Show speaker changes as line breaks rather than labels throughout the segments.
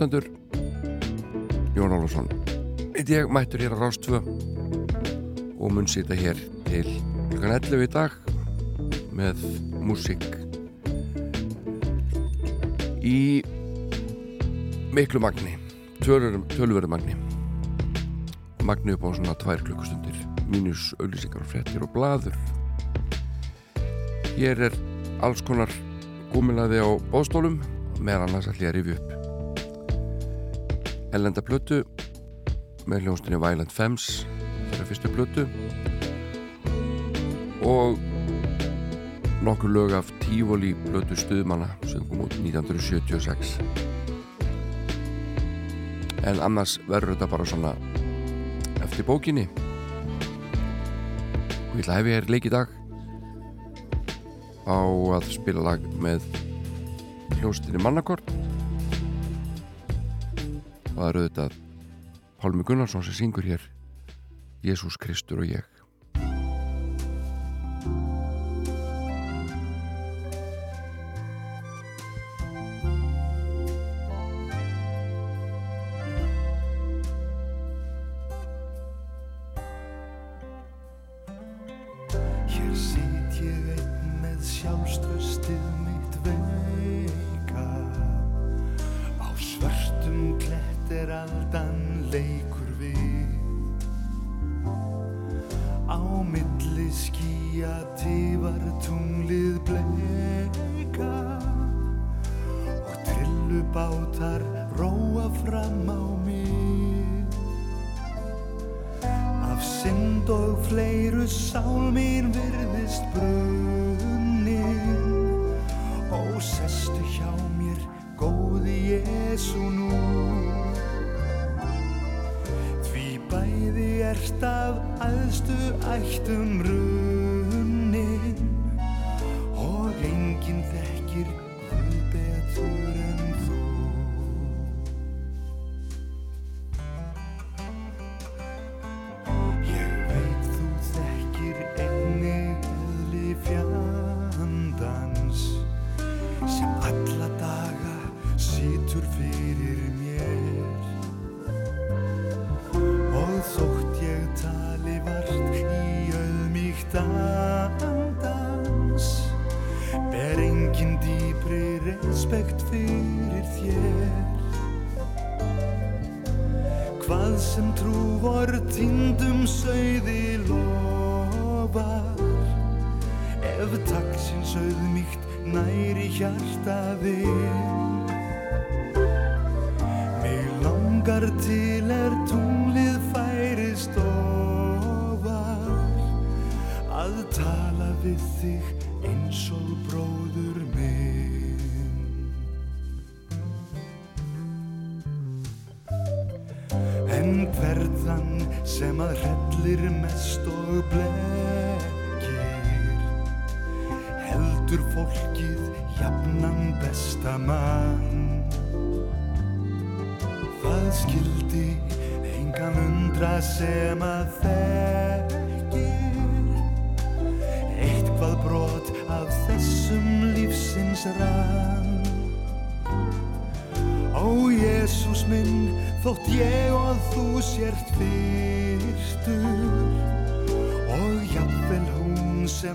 Kæri lustendur Jón Eitt ég mættur hér á Rástvö og mun sýta hér til klukkan 11 í dag með músík í miklu magni tölverðu magni. Magni upp á svona tvær klukkustundir mínus auðlýsingar og frettir og bladur hér er alls konar gómilaði á bóstólum meðan ég að rifja upp Ellenda blötu með hljónstinni Violent Femmes þeirra fyrstu blötu og nokkur lög af Tífóli blötu stuðmanna sem kom út 1976 en annars verður þetta bara svona eftir bókinni. Og ég ætla að hef ég hér leik í dag á að spila lag með hljóstinni Mannakort eru auðvitað Pálmi Gunnarsson sem syngur hér Jésús Kristur og ég var tunglið bleika og trillubátar róa fram á mig. Af synd og fleiru sál mín virðist brunnin. Og sestu hjá mér góði Jésu nú. Því bæði ert af aðstu ættum run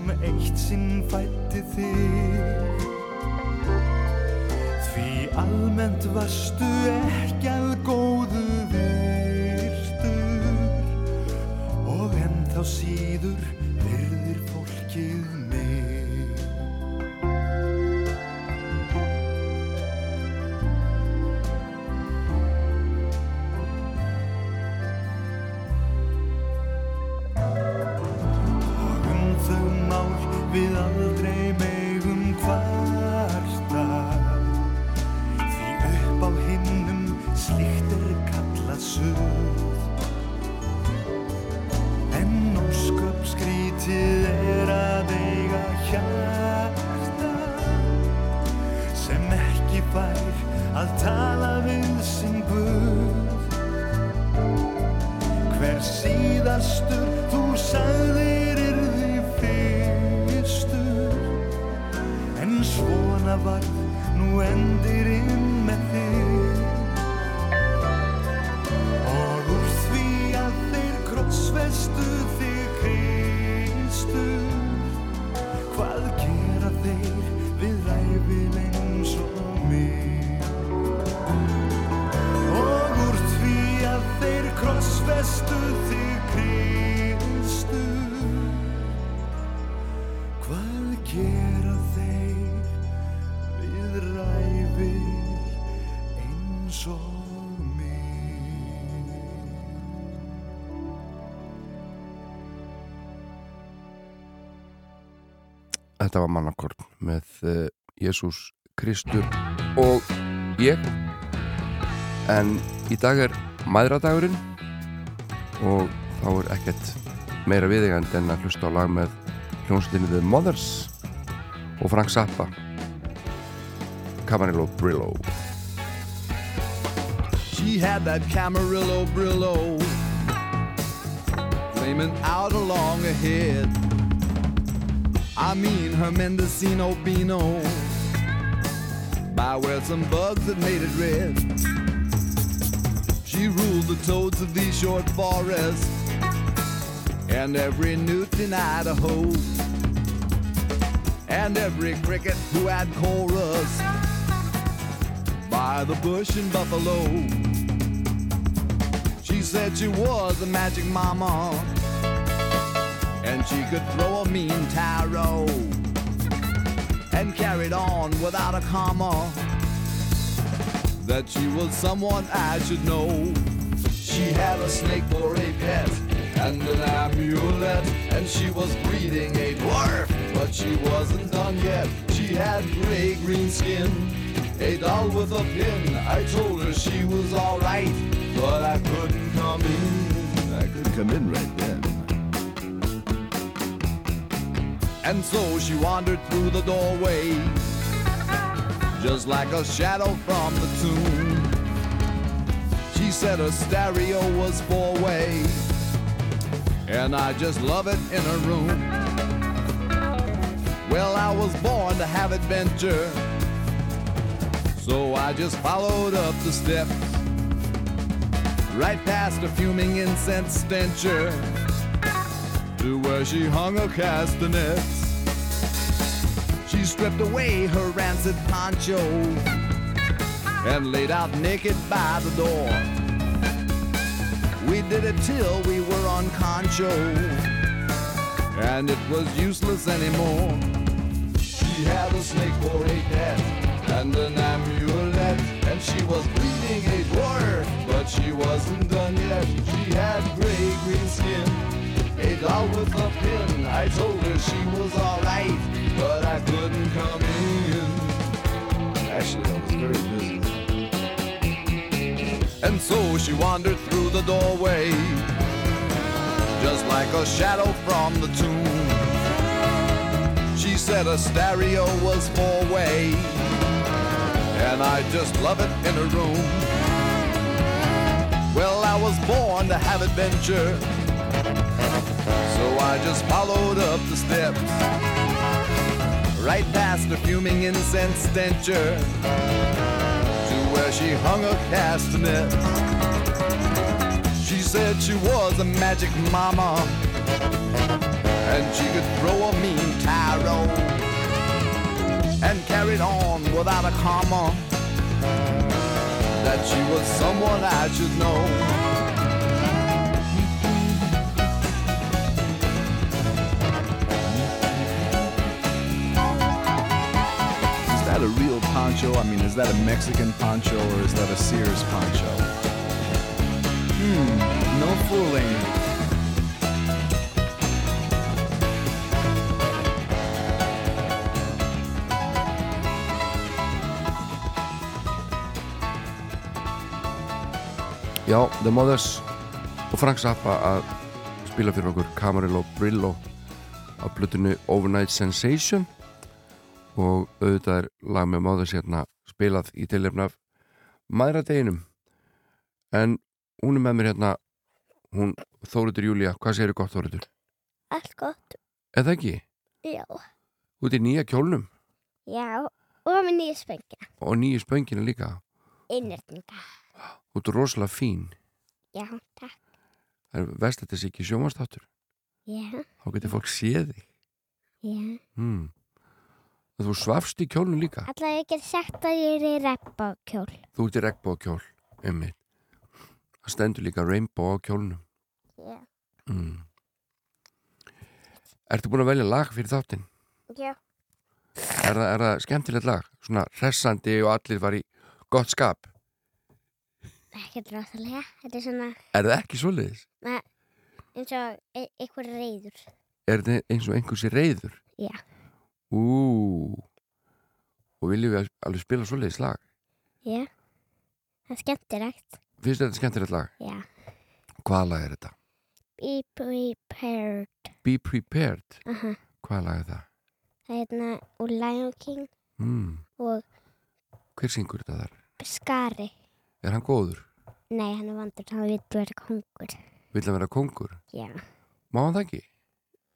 sem eitt sinn fætti þig. Því almennt varstu ekki síðastur þú sagðir
Þetta var mannakorn með uh, Jésús Kristur og ég. En í dag er mæðradagurinn og þá er ekkert meira viðegand en að hlusta á lag með hljónstinni The Mothers og Frank Zappa. Camarillo Brillo.
She had that Camarillo Brillo. Flaming out along ahead. I mean her Mendocino Beano. By where some bugs had made it red. She ruled the toads of these short forests. And every newt in Idaho. And every cricket who had chorus. By the bush in Buffalo. She said she was a magic mama and she could throw a mean tarot and carried on without a comma that she was someone I should know. She had a snake for a pet and an amulet, and she was breeding a dwarf, but she wasn't done yet. She had gray green skin, a doll with a pin. I told her she was alright, but I couldn't come in. I couldn't come in right then. And so she wandered through the doorway, just like a shadow from the tomb. She said her stereo was four way, and I just love it in her room. Well, I was born to have adventure, so I just followed up the steps, right past a fuming incense stencher, to where she hung her castanets. She stripped away her rancid poncho and laid out naked by the door. We did it till we were on concho, and it was useless anymore. She had a snake for a pet and an amulet, and she was bleeding a dwarf, but she wasn't done yet. She had gray green skin, I told her she was alright, but I couldn't come in. Actually, I was very busy. And so she wandered through the doorway, just like a shadow from the tomb. She said a stereo was four way, and I just love it in a room. Well, I was born to have adventure. I just followed up the steps, right past the fuming incense stencher, to where she hung a castanet. She said she was a magic mama, and she could throw a mean tarot, and carried on without a comma. That she was someone I should know. That a real poncho? I mean, is that a Mexican poncho or is that a Sears poncho? Hmm, no fooling.
Já, The Mothers og Frank Zappa að spila fyrir okkur Camarillo Brillo á blötinu Overnight Sensation og auðvitað er lag með Mothers hérna spilað í tilefna af maðuradeginum en hún er með mér hérna hún Þóriður Júlia, hvað þið gott Þóriður?
Allt gott.
Eða ekki?
Já.
Út í nýja kjólnum
Já. Og með nýju spengina.
og nýju spöngina líka
Innrætninga.
út er rosalega fín
Já, takk.
það er vest að þessi ekki sjómanstáttur
Já,
þá getur fólk séð þig
já.
hmm. Þú svafst í kjólnu líka
Alltaf ég get sagt að ég er í reppakjól.
þú ert í regnbóa kjól einmitt. það stendur líka rainbow á kjólnum
Já.
mm. Ertu búin að velja lag fyrir þáttinn?
Já.
Er það, er það skemmtilegt lag? Svona hressandi og allir var í gott skap
Ekkert ráðalega. Þetta er svona
Er það ekki svoleiðis?
eins og e einhver reyður.
Er það eins og einhversi reyður?
Já.
Ú Og viljum við alveg spila svoleiðis lag?
Já. Það er skemmtilegt.
Finnst þetta skemmtilegt lag?
Já.
Hvaða lag er þetta?
Be prepared.
Be Prepared
Aha.
Hvaða lag er það?
Það er hérna úr Lion King
Mm.
og
Hver syngur þetta þar?
Skari.
Er hann góður?
Nei, hann er vandur. Hann vil vera kongur.
Vill hann vera kongur?
Já.
Má hann það ekki?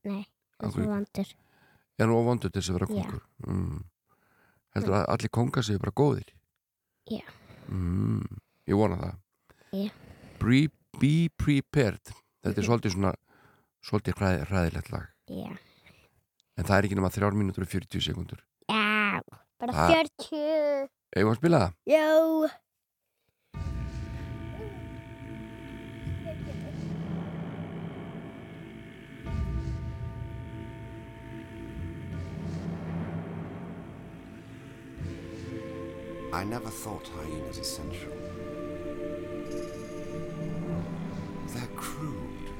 Nei, hann er vandur.
Er hann óvondur til þess að vera kongur? Mm. Heldur að allir kongar séu bara góðir?
Já.
Mm. Ég vona það.
Já.
Be, be Prepared. Þetta er svolítið svona svolítið hræð, hræðilegt lag.
Já.
En það er ekki nema 3 mínútur og 40 sekundur.
Já. Bara
Ah.
40.
Eigum við að spila það?
Já.
I never thought hyenas essential. They're crude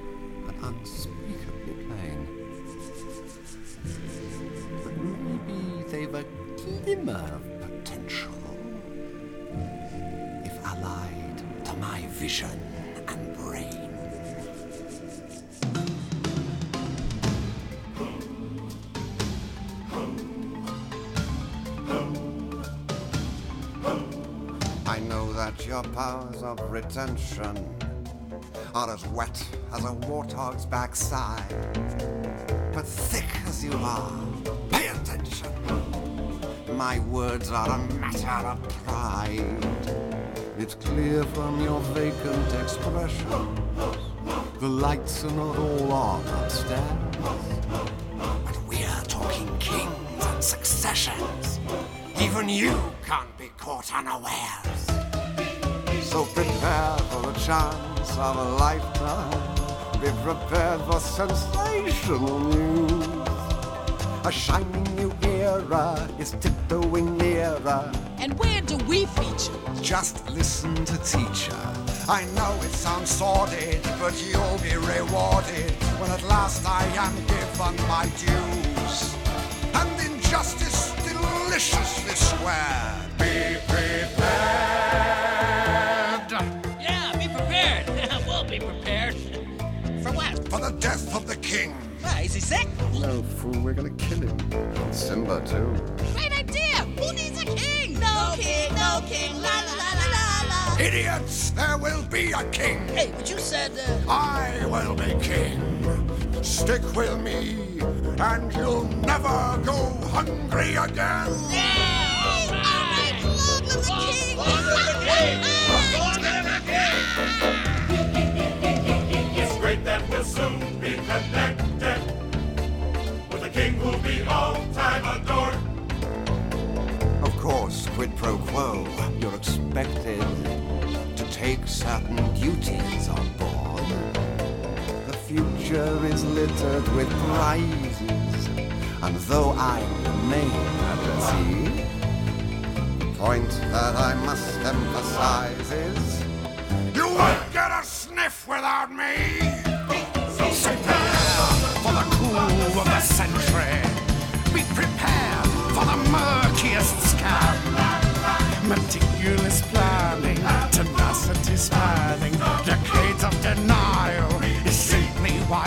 and unspeakably plain. But maybe they've a glimmer of potential. If allied to my vision your powers of retention are as wet as a warthog's backside. But thick as you are, pay attention. My words are a matter of pride. It's clear from your vacant expression. The lights are not all on upstairs. But we're talking kings and successions. Even you can't be caught unawares. So prepare for the chance of a lifetime. Be prepared for sensational news. A shining new era is tiptoeing nearer.
And where do we feature?
Just listen to teacher. I know it sounds sordid, but you'll be rewarded when at last I am given my dues. And injustice deliciously squared.
Is he sick?
No, fool, we're gonna kill him. Simba, too.
Great idea! Who needs a king? No king, no king, la la la la la la.
Idiots, there will be a king.
Hey, but you said, uh...
I will be king. Stick with me, and you'll never go hungry again.
Yeah! All right! Long live the king! Long live the king! Long live the king!
It's great that we'll soon be connected
quid pro quo, you're expected to take certain duties on board. The future is littered with prizes, and though I remain at sea, the point that I must emphasize is
You won't get a sniff without me. Prepare for the coup of the century. Be prepared for the murkiest scam. Meticulous planning, tenacity spanning, decades of denial is simply why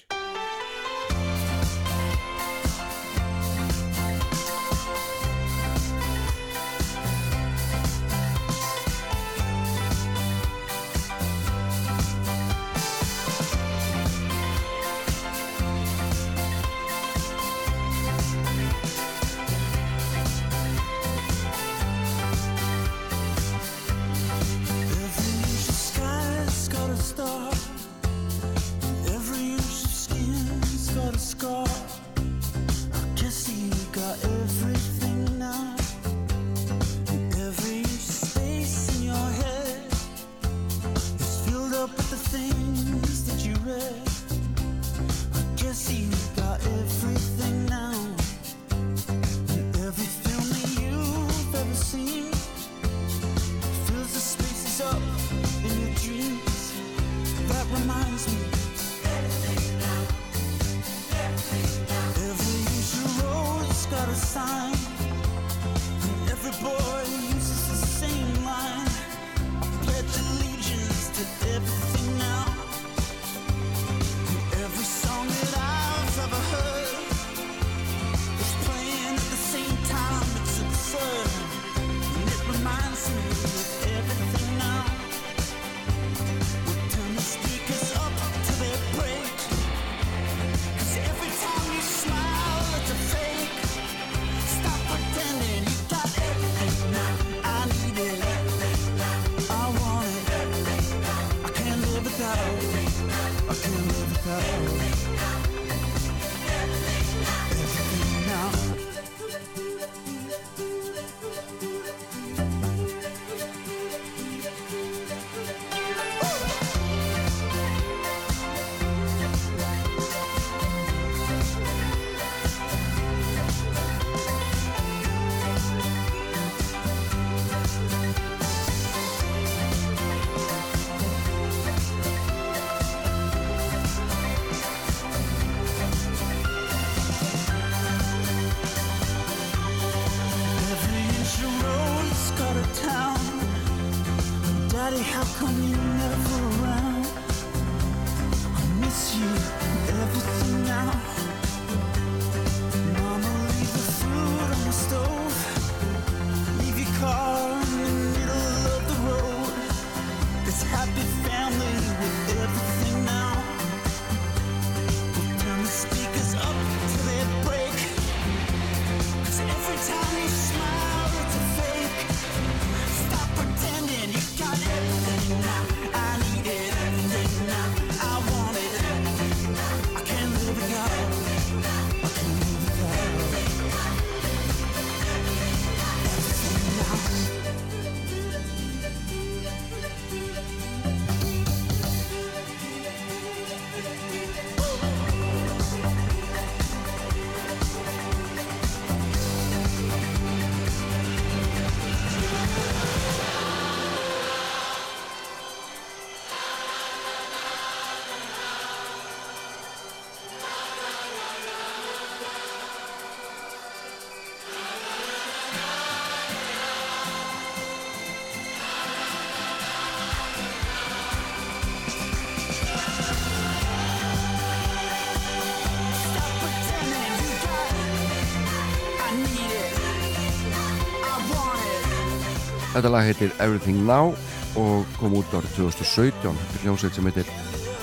Þetta lag heitir Everything Now og kom út árið 2017 Þetta er hljómsveit sem heitir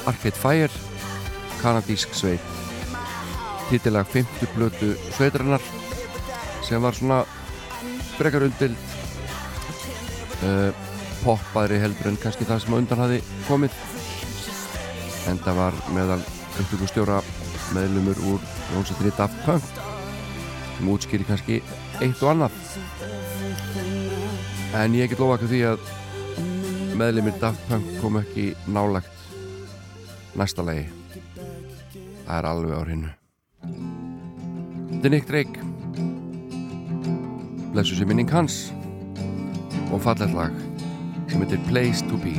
Arcade Fire kanadísk sveit. Titilag 50 blötu sveitarinnar sem var svona brekar undild uh, poppaðri heldur en kannski það sem undan hafi komið. En það var meðal upptökustjóra meðlumur úr hljómsveitinni Daft Punk sem útskýri kannski eitt og annað en ég get lofa ekki því að meðlumir Daft Punk kom ekki nálagt næsta lagi. Það er alveg á hreinu. Þetta er Nick Drake. Blessu sér minning hans. Og fallet lag sem heitir Place to Be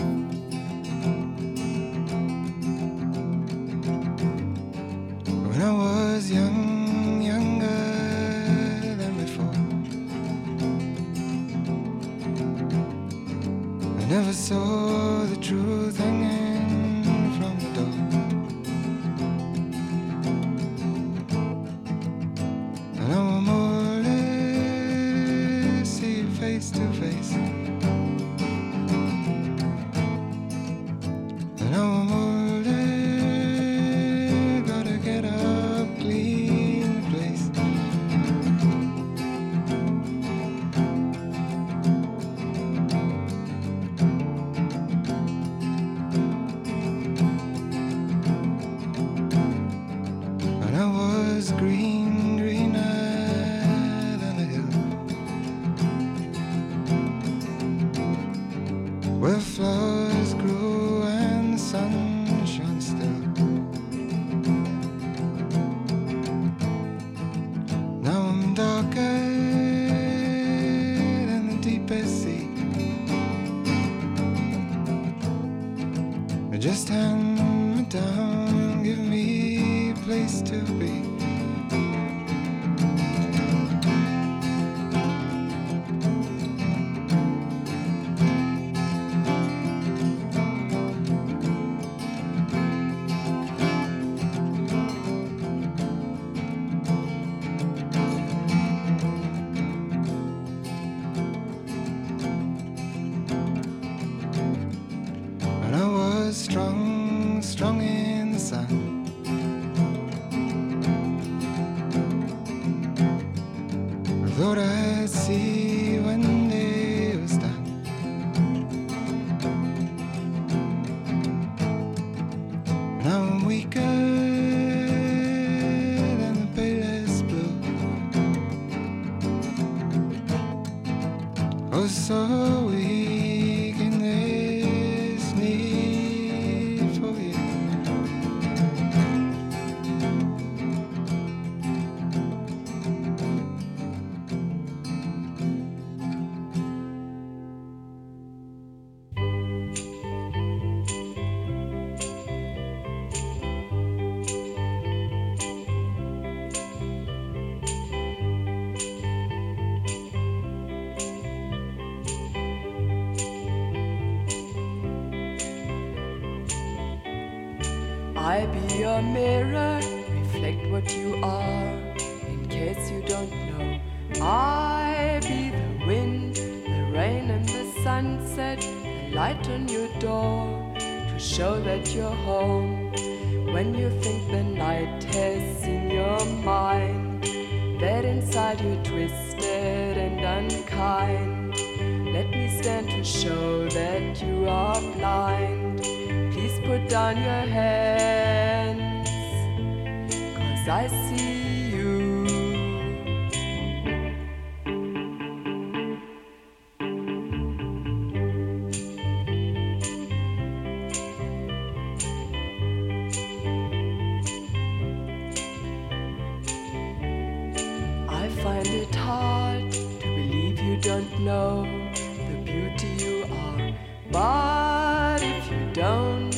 don't know the beauty you are. But if you don't,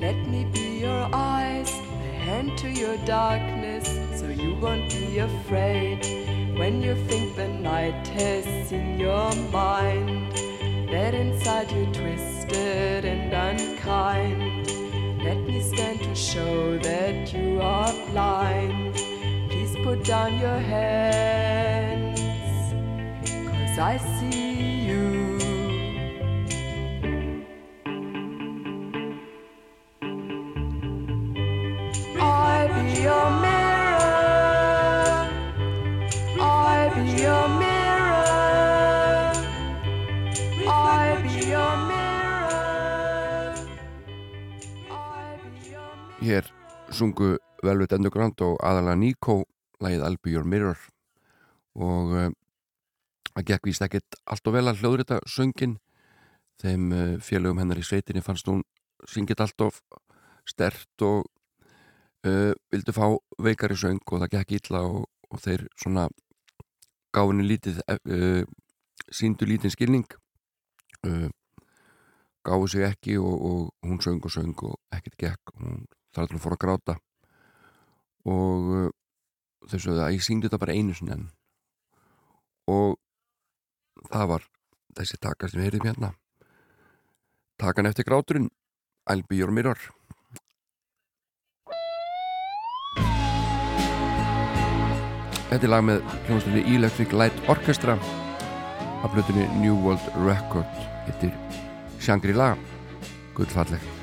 let me be your eyes, a hand to your darkness, so you
won't be afraid. When you think the night has in your mind, that inside you're twisted and unkind. Let me stand to show that you are blind. Please put down your cause I see you. I be your mirror. I be your mirror. I be your mirror.
Hér sungu Velvet Underground og aðalega Nico lægið I'll be your mirror og eh, það gekk víst ekkert allt og vel að hljóður þetta söngin þeim uh, félögum hennar í sveitinni fannst hún syngið allt of stert og uh, vildu fá veikari söng og það gekk illa og, og þeir svona gáðinu lítið uh, síndu lítinn skilning. Uh, gáðu sig ekki og, og hún söng og söng og ekkert gekk. Hún þar að hún fór að gráta. Og þau sögðu að ég syngdi þetta bara einu sinni enn. Og það var þessi taka sem við heyrðum hérna. Takan eftir gráturinn I'll be your mirror. Þetta er lag með hljóðastunni Electric Light Orchestra. Af blötunni New World Record Þetta er Shangri-La. Gullfalleg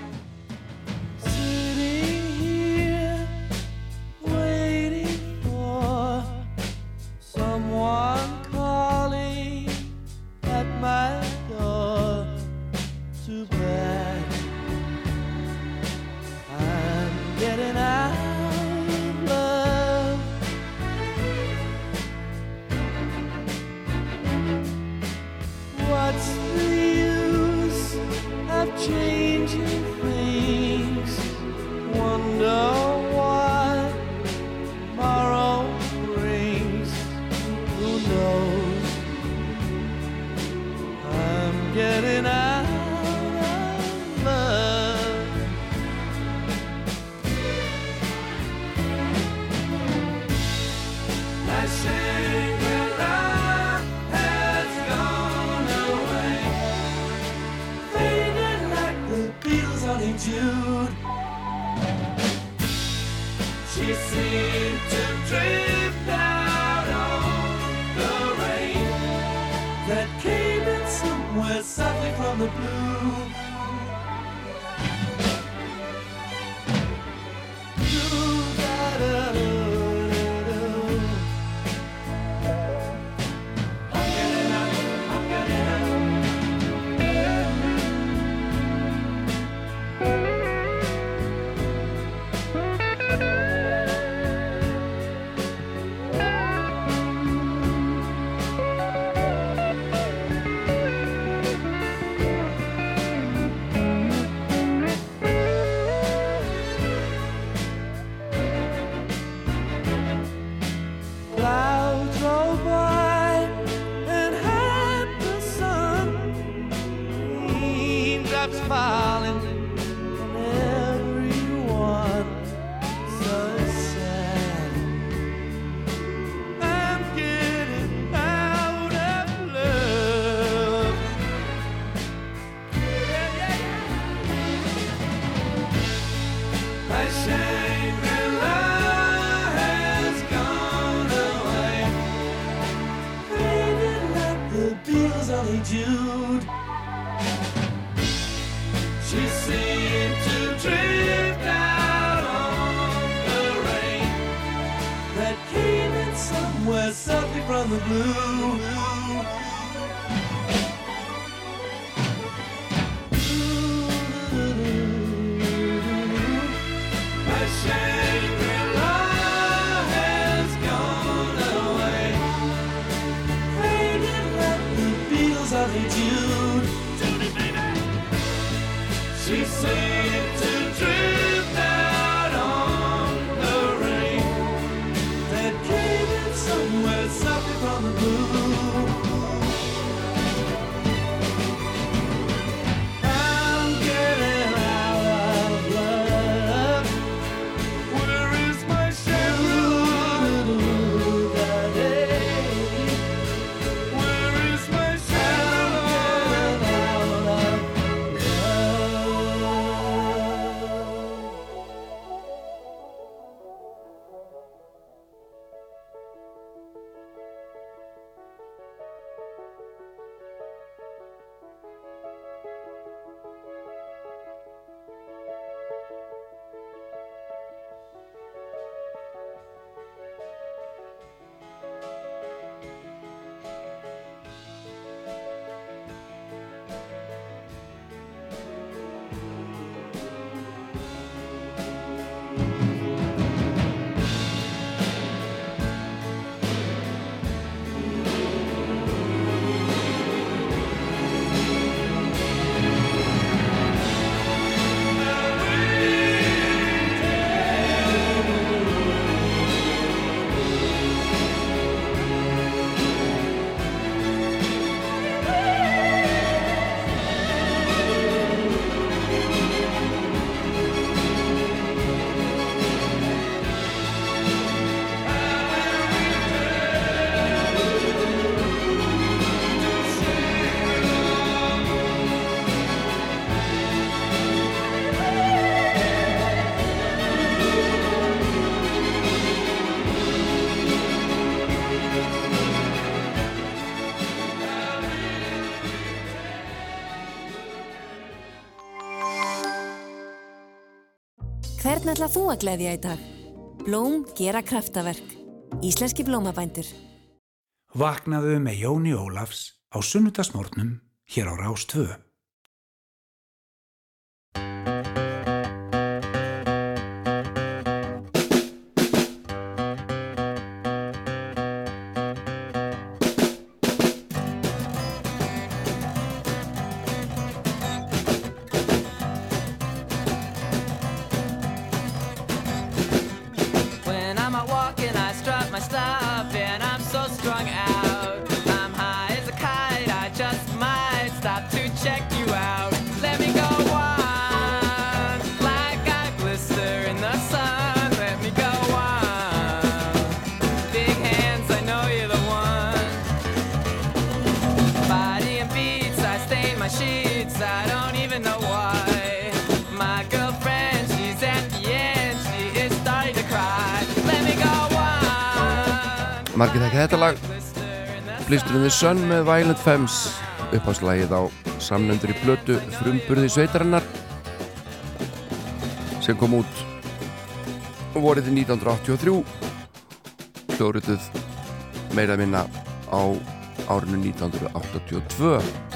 Hvern ætla þú að gleðja í dag? Blóm gera kraftaverk. Íslenski blómabændur.
Vaknaðu með Jóni Ólafs á sunnudagsmórnum hér á Rástvö.
Margir þekki þetta lag. Blister in the Sun með Violent Femmes. Uppáðslægið á samnendur í blötu frumburði sveitarinnar sem kom út vorið 1983 hljóruðuð meira minna á árinu 1982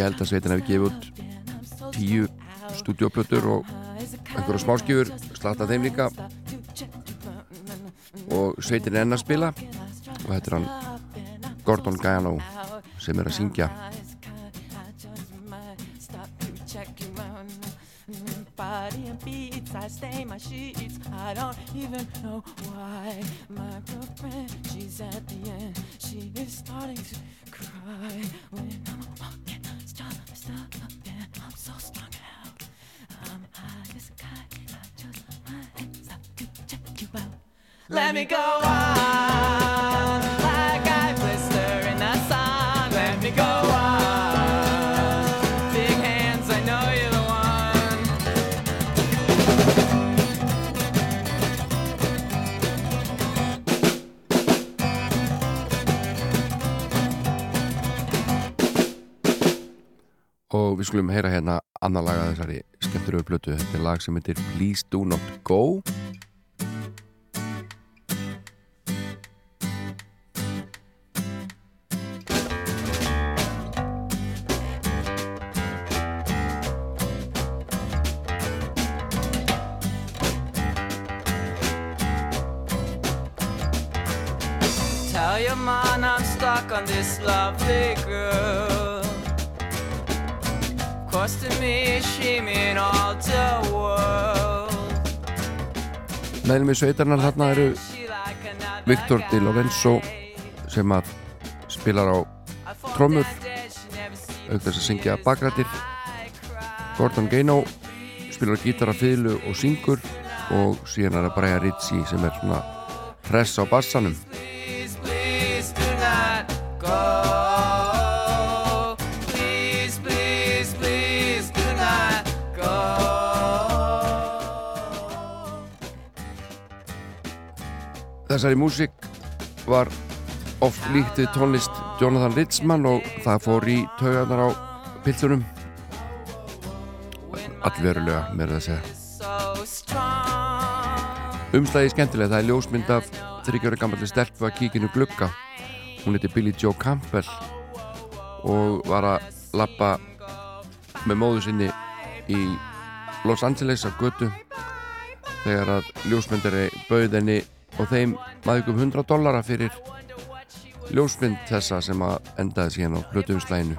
Ég held að sveitin hefði gefið út tíu stúdíoplötur og einhverja smáskjöfur slata þeim líka. Og sveitin enn að spila og þetta er hann Gordon Gaiano sem er að syngja
Body and beats, I stain my sheets. I don't even know why. My girlfriend, she's at the end. She is starting to cry. When I'm walking, stop, stop, and I'm so strung out. I'm high as a kite. I just might stop to check you out. Let me go on,
og við skulum heyra hérna annar lag að þessari skemmturöfu blötu þetta er lag sem heitir Please Do Not Go meðlum við sveitarnar þarna eru Viktor Di Lorenzo sem að spilar á trommur auk þess að syngja bakrættir Gordon Gaino spilar gítara, fiðlu og syngur. Og síðan er það Brian Ritchie sem er svona hress á bassanum Þessari músík var oft líkt við tónlist Jonathan Ritzmann og það fór í taugarnar á pillunum. Allverulega með að segja. Umslæði skemmtilega, það er ljósmynd af þryggjöru gammalli stelpu að kíkinu glugga. Hún heiti Billy Joe Campbell og var að lappa með móðu sinni í Los Angeles á götu þegar að ljósmyndari bauð henni og þeim maðugum 100 dollara fyrir ljósmynd þessa sem að endaði síðan á blötuumslæginu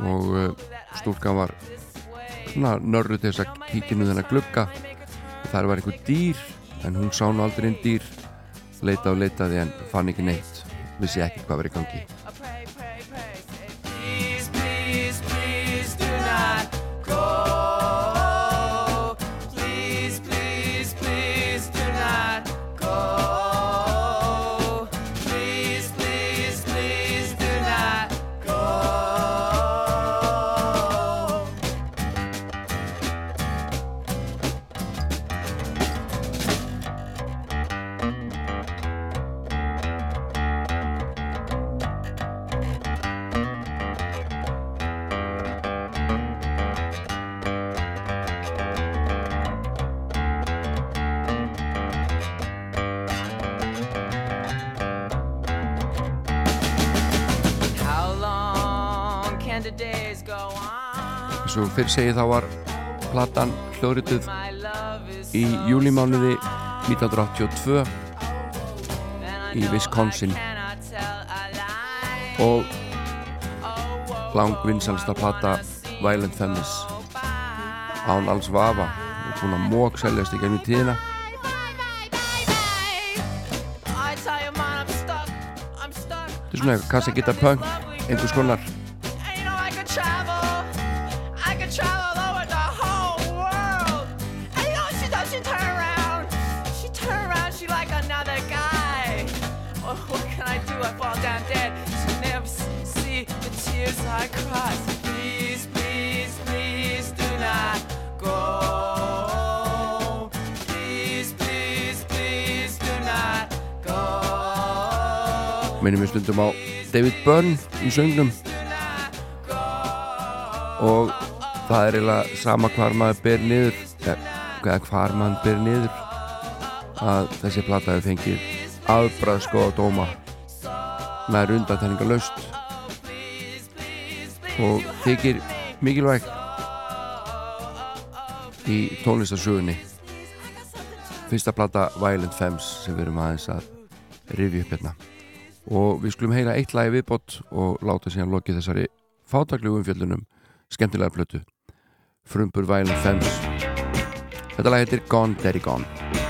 og uh, stúlkan var svona nörru til þess að kíkinu þennan glugga. Þar var einhver dýr en hún sá nú aldrei einn dýr. Leita og leitaði en fann ekki neitt. Vissi ekki hvað í gangi
og fyrir segi þá var platan hljóðrituð í júlimánuði 1982 í Wisconsin. Og langvinnsalsta plata Violent Femmes án alls vafa og búin að mók seljast í gennum tíðina. Þetta er svona eitthvað kannski að geta punk einhvers konar minnum við stundum á David Byrne í söngnum. Og það er eiginlega sama hvar maður ber niður eða hvar maður ber niður að þessi plattaðu fengir aðbræðsko að dóma með rundatælinga laust og þykir mikilvæg í tónlistarsögunni. Fyrsta platta Violent Femmes sem við erum aðeins að rifja upp hérna. Og við skulum heyra eitt lagi viðbott og láta sér að loki þessari fátaklu umfjöldunum skemmtilega plötu. Frumbur Violent Femmes. Þetta lag heitir Gone Daddy Gone.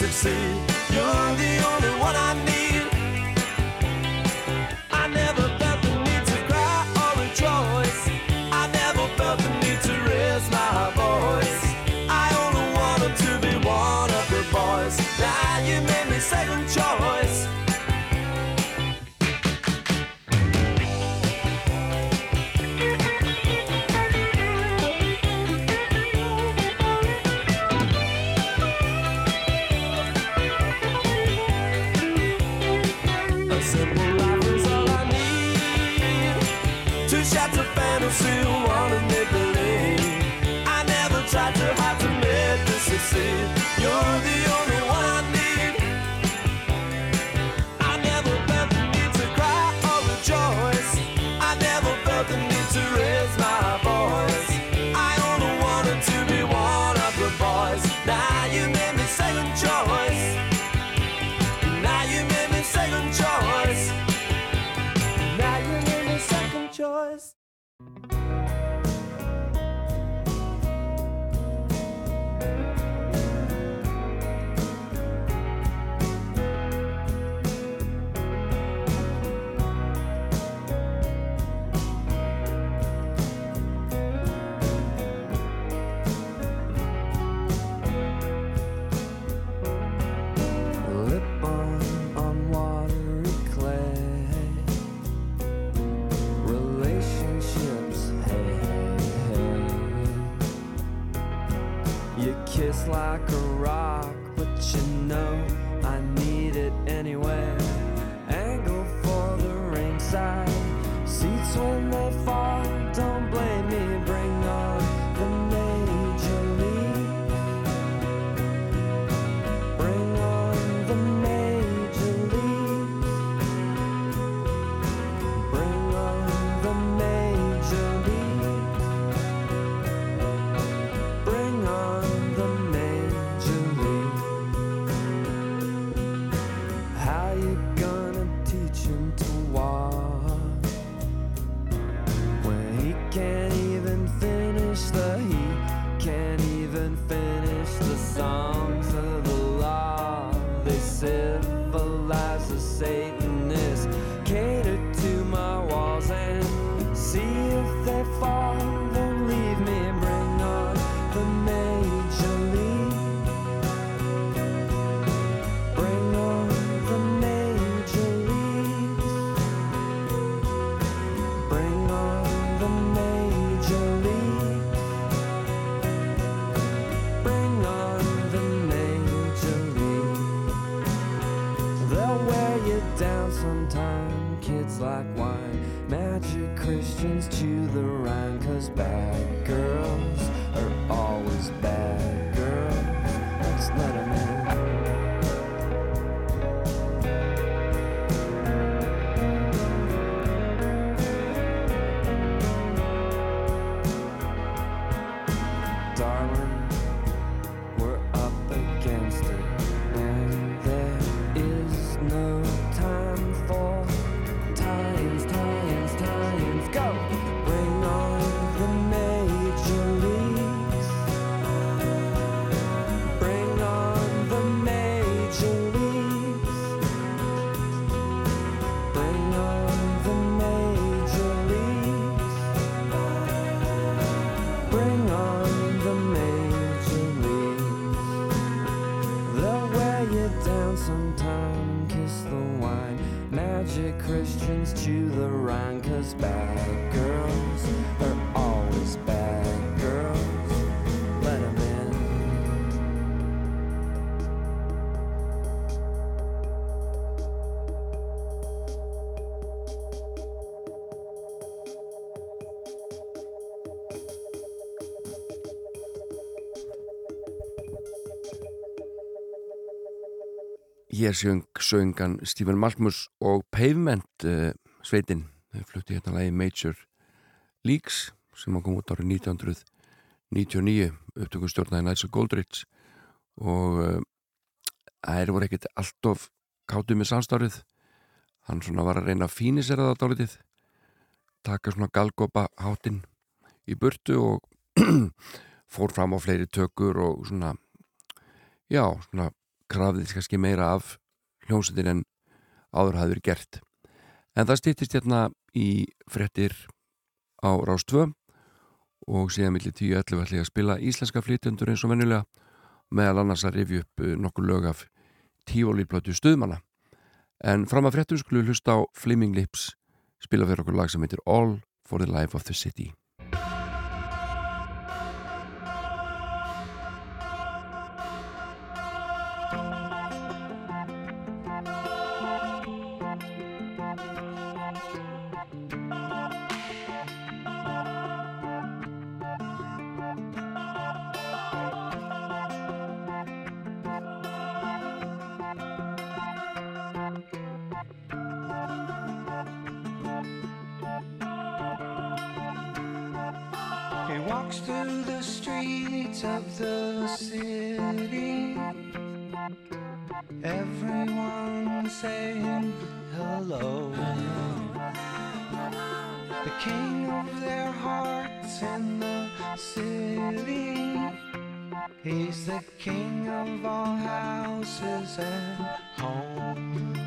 succeed. You're the only one I need. to the Rhine, cause bad girls are always bad.
Hér söng söngan Stephen Malmus og Pavement uh, sveitin. Þau flutti hérna lagi Major Leagues sem kom út árið 1999 upptökustjórnaði of Goldrich. Og uh, þær voru ekkert alltof káttu með samstárið hann svona var að reyna að fínisera það dálitið taka svona galgopa hátinn í burtu og fór fram á fleiri tökur og svona já, svona krafðið kannski meira af hljómsveitin en áður hafði verið gert. En það stýttist hérna í frettir á Rás 2 og síðan millir 10.11 ætla ég að spila íslenska flytjendur eins og vennulega meðal annars að rifja upp uh, nokkur lög af tífólíplötu stuðmanna. En fram að frettum skulum hlusta á Flaming Lips spila fyrir okkur lag sem heitir All for the Life of the City.
Houses and homes.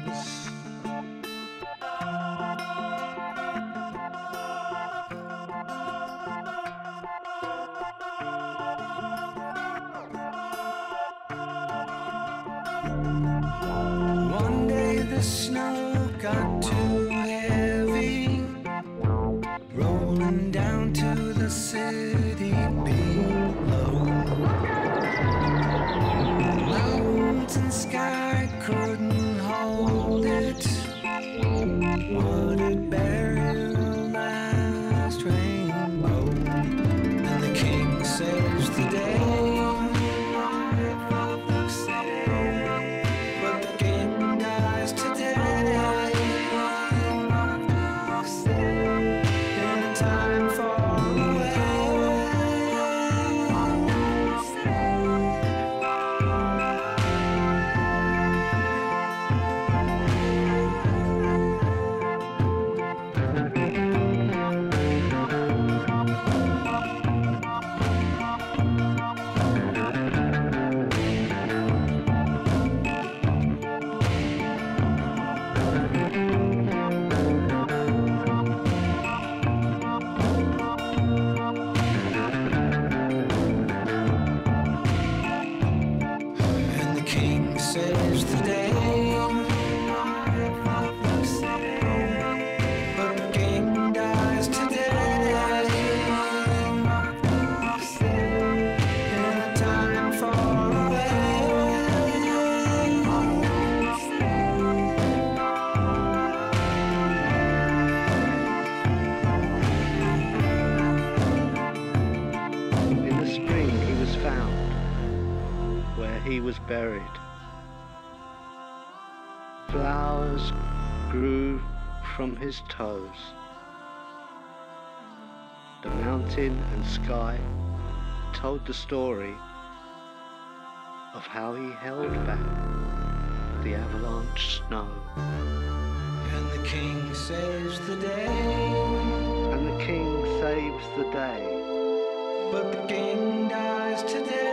Mountain and sky told the story of how he held back the avalanche snow.
And the king saves the day.
And the king saves the day.
But the king dies today.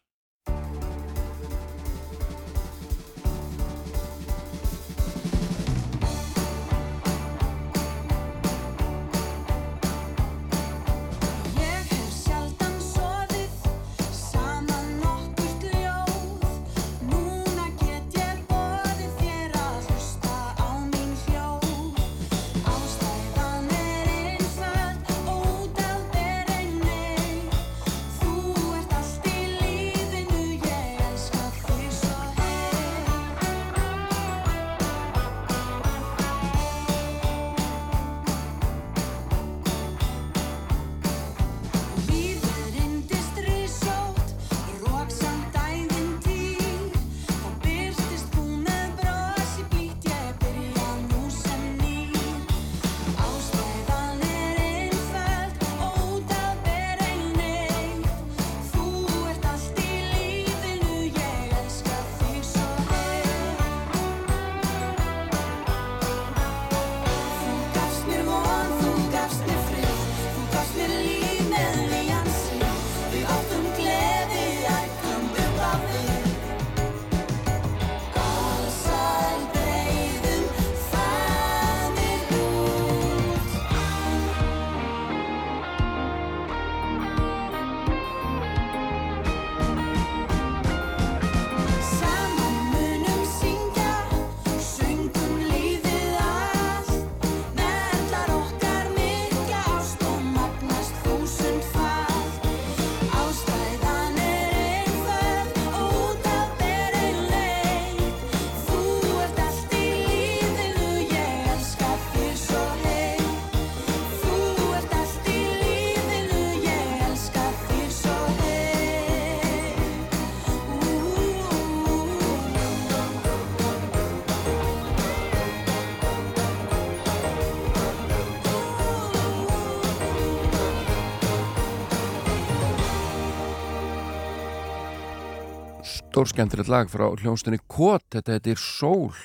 Stór skemmtilegt lag frá hljónstunni Kот, þetta heitir Sól.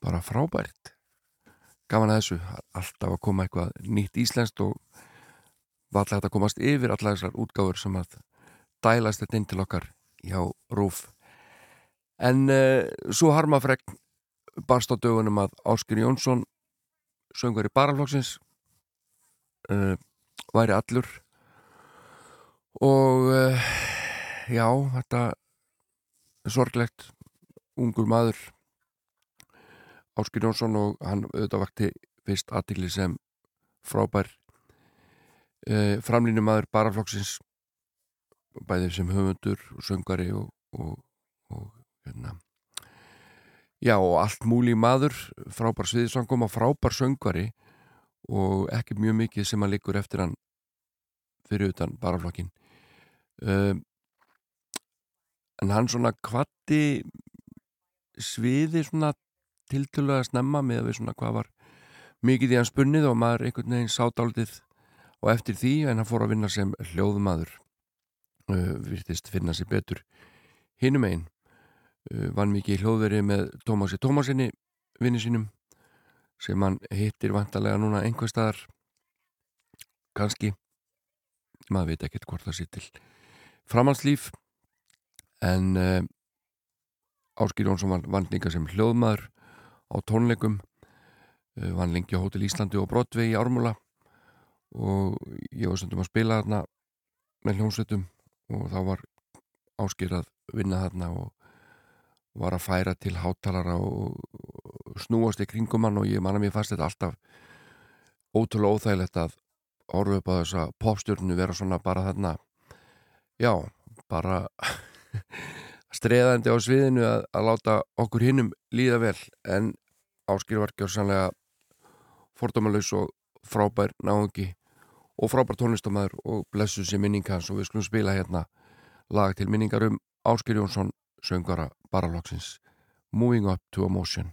Bara frábært. Gaman að þessu, alltaf að koma eitthvað nýtt íslenskt og alltaf hægt að komast yfir allar þessar útgáfur sem að dælast þetta inn til okkar hjá Rúf en uh, svo harmafregn barst á dögunum að Áskir Jónsson söngur í baraflokksins uh, væri allur. Og uh, já, þetta sorglegt ungur maður Áskir Jónsson og hann auðvitað vakti fyrst aðtikli sem frábær uh, framlínu maður baraflokksins bæðið sem höfundur og söngari og, og, og hérna. Já og allt múli maður frábær sviðsangum og frábær söngari og ekki mjög mikið sem hann liggur eftir hann fyrir utan baraflokkin um, en hann svona kvatti sviði svona tiltölulega snemma með við svona hvað var mikið í hans bunnið og maður einhvern veginn sátaldið og eftir því en hann fór að vinna sem hljóðumadur uh, virtist finna sér betur hinum einn uh, vann mikið hljóðveri með Tómasi Tómasinni vinni sínum sem hann hittir vantarlega núna einhver staðar kannski. Maður veit ekkert hvort það sé til framhanslíf en uh, Áskil Jónsson vann, vann líka sem hljóðmaður á tónleikum uh, vann lengi á Hótel Íslandi og Broadway í Ármúla. Og ég var stundum að spila þarna með hljómsveitum og þá var Áskil að vinna þarna og var að færa til hátalara og snúast í kringum hann og ég manna mér fast þetta alltaf ótrúlega óþægilegt að orðu upp á þessa popstjörnu vera svona bara þarna. Já, bara streðandi á sviðinu að, að láta okkur hinnum líða vel en Áskil var gjörsanlega fordómalus og frábær náðungi og frábær tónlistamæður og blessu sér minning hans og við skulum spila hérna lag til minningar um Áskil Jónsson söngara baralóksins Moving Up to Emotion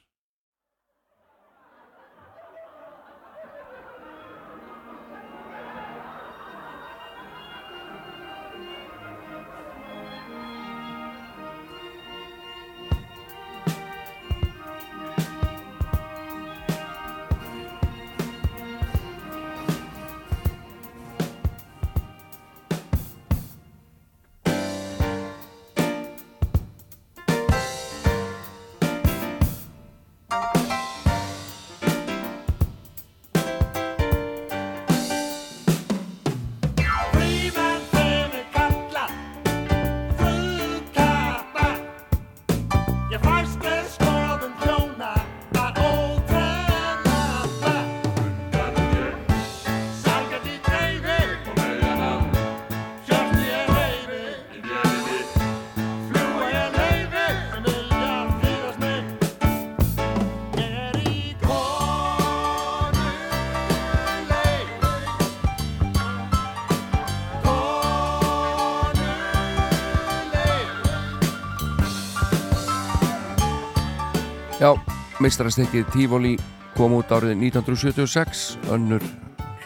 Já, meistarastekið Tivoli kom út árið 1976 önnur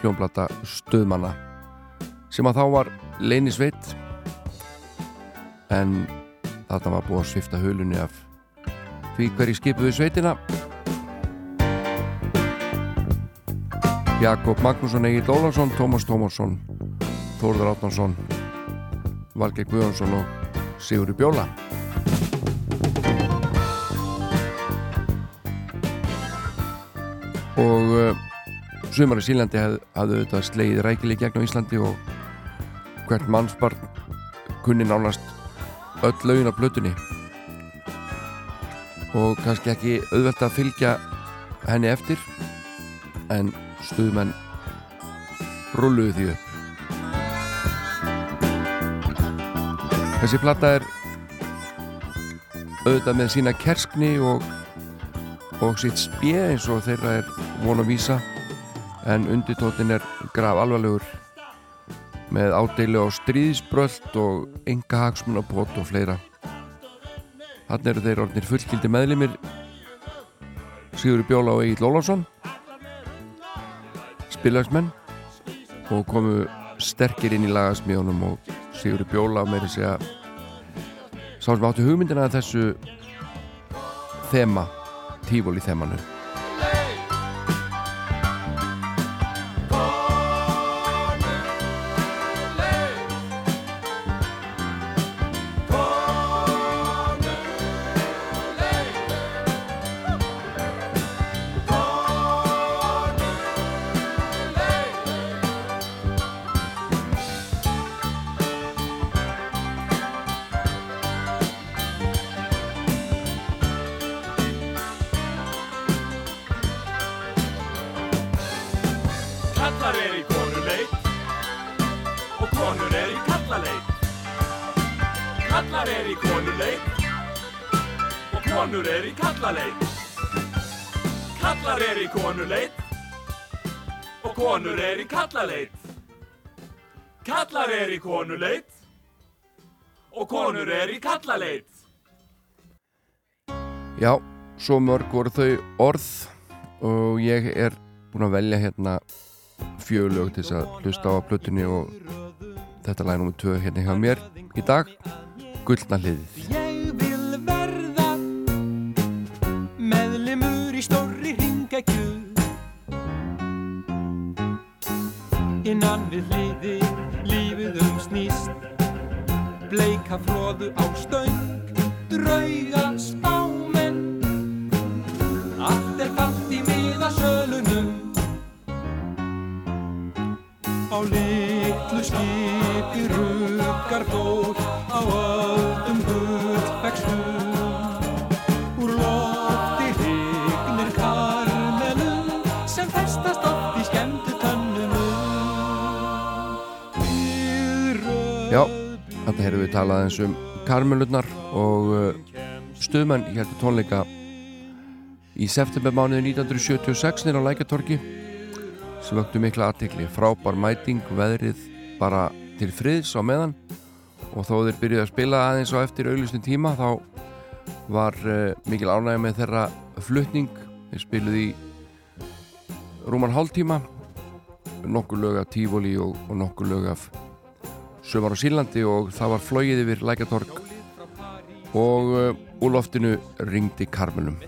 hljónblata stöðmanna sem að þá var leynisveit en þarna var búið að svifta hulunni af því hverji skipuðu sveitina. Jakob Magnússon, Egil Ólarsson, Tómas Tómasson Þórður Átnarsson Valgeir Guðjónsson og Sigurður Bjóla og uh, sumar í Sílandi hafði hafði auðvitað slegið rækileg gegn á Íslandi og hvert mannsbarn kunni nánast öll laugin á blötunni og kannski ekki auðvelt að fylgja henni eftir en stuðmenn rulluðu því upp. Þessi platta er auðvitað með sína kerskni og, og sitt spjö eins og þeirra er von að vísa. En undirtóttin er graf alvarlegur með ádeilu á stríðsbröld og enga hagsmunapot og fleira. Þannig eru þeir orðnir fullkildi meðlimir. Sigur Bjóla og Egil Ólafsson spilagsmenn og komu sterkir inn í lagasmíðunum og Sigur Bjóla meiri segja sá sem áttu hugmyndina þessu þema, tífól í þemanu svo mörg voru þau orð og ég er búinn að velja hérna fjölög til þess að hlusta á að plötunni og þetta lag nummer 2 hérna hjá mér í dag Gullna hliðið
Ég vil verða meðlimur í stórri hringekju Innan við hliði lífið um snýst Bleika fróðu á stöng Drauga spámenn Á litlu skipi ruggar fólk á öldum gullfækstum Úr lofti hrygnir karmelum sem festast oft í skemmtu tönnunum.
Já, þetta hefur við talað eins um karmelurnar og uh, stuðmenn heldur tónleika í septembermánuði 1976 nýra á Lækjatorki sem vöktu mikla aðtekli frábær mæting, veðrið bara til friðs á meðan. Og þó þeir byrjuði að spila aðeins á eftir auðlustin tíma þá var uh, mikil ánægja með þeirra flutning. Þeir spiluði rúman hálftíma. Nokkur lög af Tífóli og, og nokkur lög af Sumar á Sílandi og það var flóið yfir Lækjatorg og uh, úr loftinu ringdi Karmelum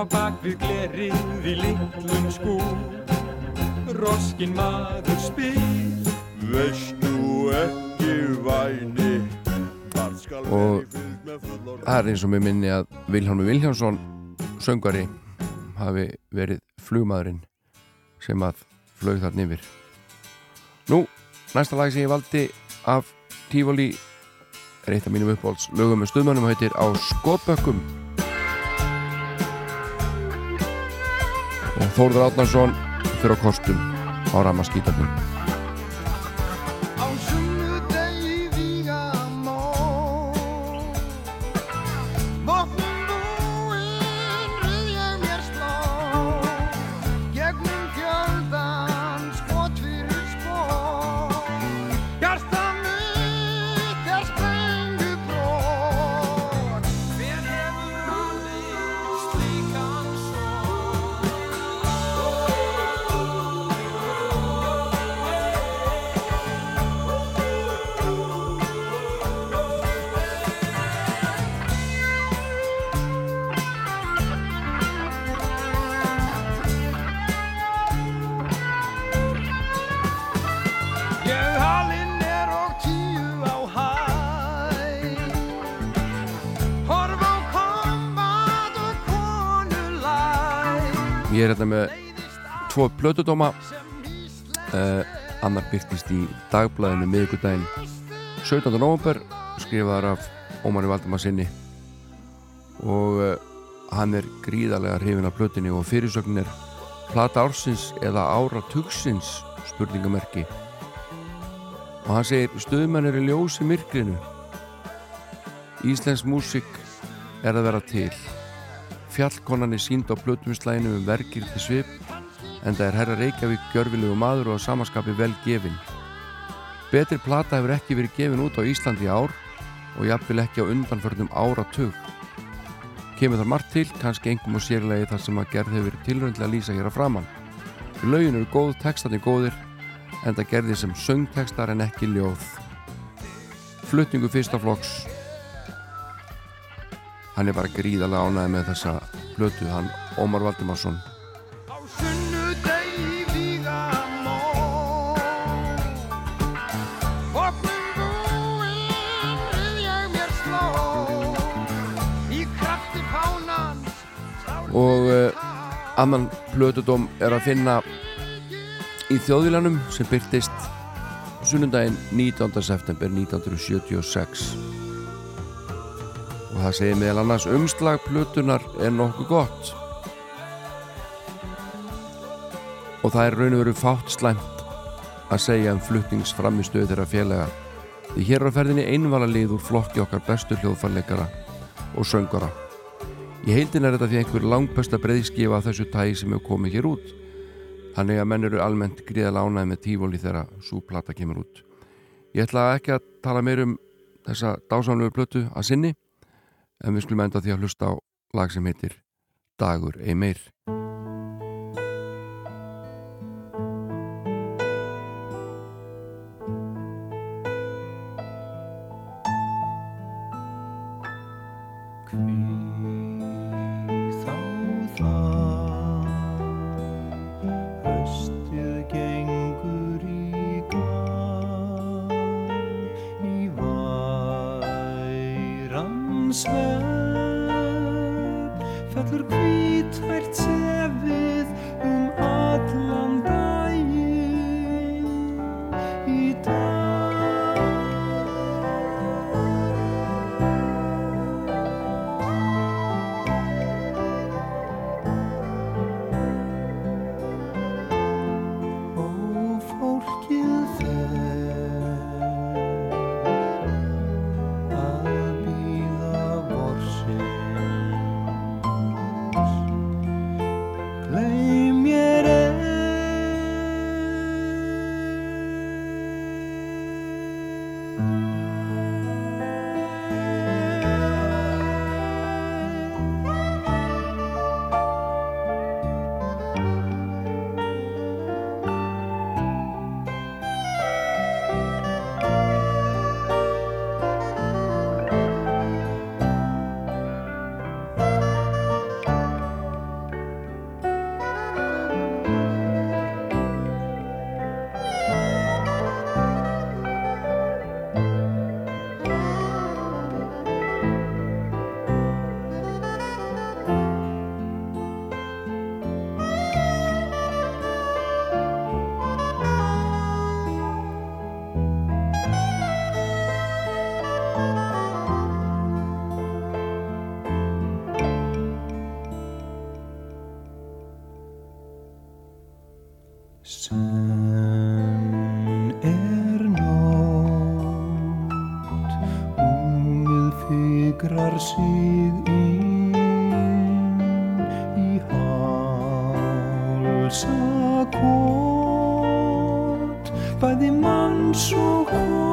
Á bak við glerið í litlum skúr Roskin maður spyr
Veist nú ekki væni
og það er eins og mér minni að Vilhjálmur Vilhjálmsson söngvari hafi verið flugmaðurinn sem að flög þarna yfir. Nú, næsta lag sem ég valdi af Tífóli er eitt af mínum uppáhalds lögum með stuðmannum og heitir Á skotbökkum og Þórður Átnarsson fyrir á kostum á ramaskítarnum plötudóma uh, annar byrtist í dagblæðinu miðvikudaginn. 17. november skrifaðar af Ómari Valdemar sinni og uh, hann er gríðarlega hrifin af plötinni og fyrirsögnin er plata ársins eða ára tugsins spurningamerki. Og hann segir stöðmenn er í ljósi myrkrinu. Íslensk músik er að vera til. Fjallkonan er sínd á plötumslæginu um verkir til svip en það er herra Reykjavík gjörfilegu maður og samaskapi vel gefin Betri plata hefur ekki verið gefin út á Íslandi í ár og jafnvel ekki á undanförnum áratug. Kemur þar margt til, kannski engum og sérlegi þar sem að gerð hefur verið tilröndlega að lýsa hér að framann Laugin eru góð, textarnir góðir en það gerði sem söngtekstar en ekki ljóð. Flutningu fyrsta flokks. Hann er bara gríðarlega ánæði með þessa blötu, hann Ómar Valdimarsson
og
uh, annan blötudóm er að finna í þjóðvílanum sem byrtist sunnundaginn 19. september 1976 og það segir meðal annars umslag plötunar er nokkuð gott. Og það er raun og veru fátt slæmt að segja um flutningsframistöð þeirra félaga. Því hér á ferðinni einvala lið úr flokki okkar bestu hljóðfærleikara og söngara í heildin er þetta því einhver langbesta breyðskifa þessu tægi sem hefur komið hér út. Þannig að menn eru almennt gríðalega ánæði með tífóli þegar svo plata kemur út. Ég ætla ekki að tala meir um þessa dásamlegu plötu að sinni en við skulum enda því að hlusta á lag sem heitir Dagur ei meir
sig inn í hálsakot Bæði manns og konu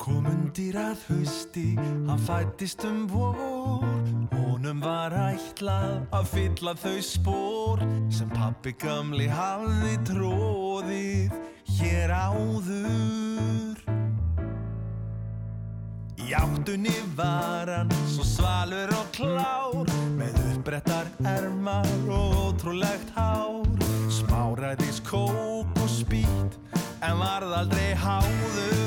Kom undir að hausti, hann fættist um vor. Honum var ætlað að fylla þau spór Sem pappi gamli hafði tróðið hér áður. Í áttunni var hann svo svalur og klár Með uppbrettar ermar og ótrúlegt hár. Smáræðis kók og spýt en varð aldrei háður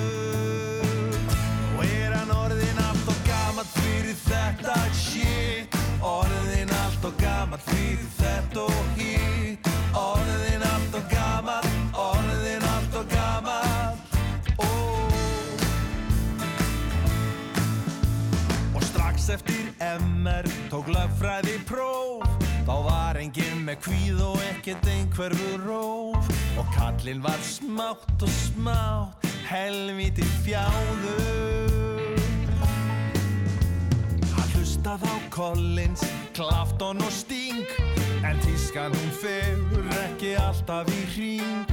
þetta shit. Orðin allt og gamall fyrir þetta og hitt Orðin allt og gamall, orðin allt og gamall. Oh. Og strax eftir MR tók lögfræði próf. Þá var enginn með kvíð og ekkert einhverfu róf. Og kallinn var smátt og smátt helviti fjáður Hlustað á Collins, Clapton og Sting. En tískan hún fegur ekki alltaf í hring.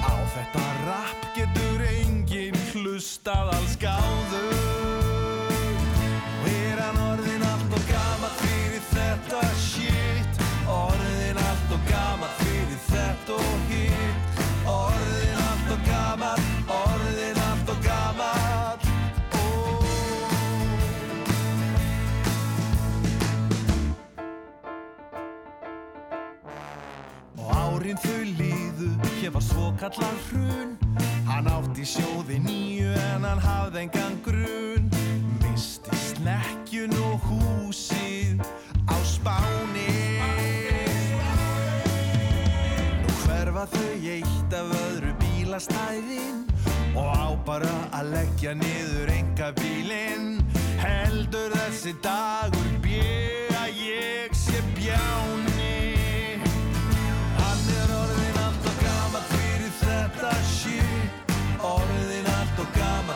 Á þetta rap getur enginn hlustað alls gáður. Er hann orðin allt og gamall fyrir þetta shit? Orðin allt og gamall fyrir þetta og hitt árin þau líðu, hér var svo kallar hrun. Hann átti sjóði nýju en hann hafði engan grun. Misti snekkjun og húsið á spáni. Nú hverfa þau eitt af öðru bílastæðin Og á bara að leggja niður enga bílinn Heldur þessi dagur bjö að ég sé bjáni Orðin allt og gamall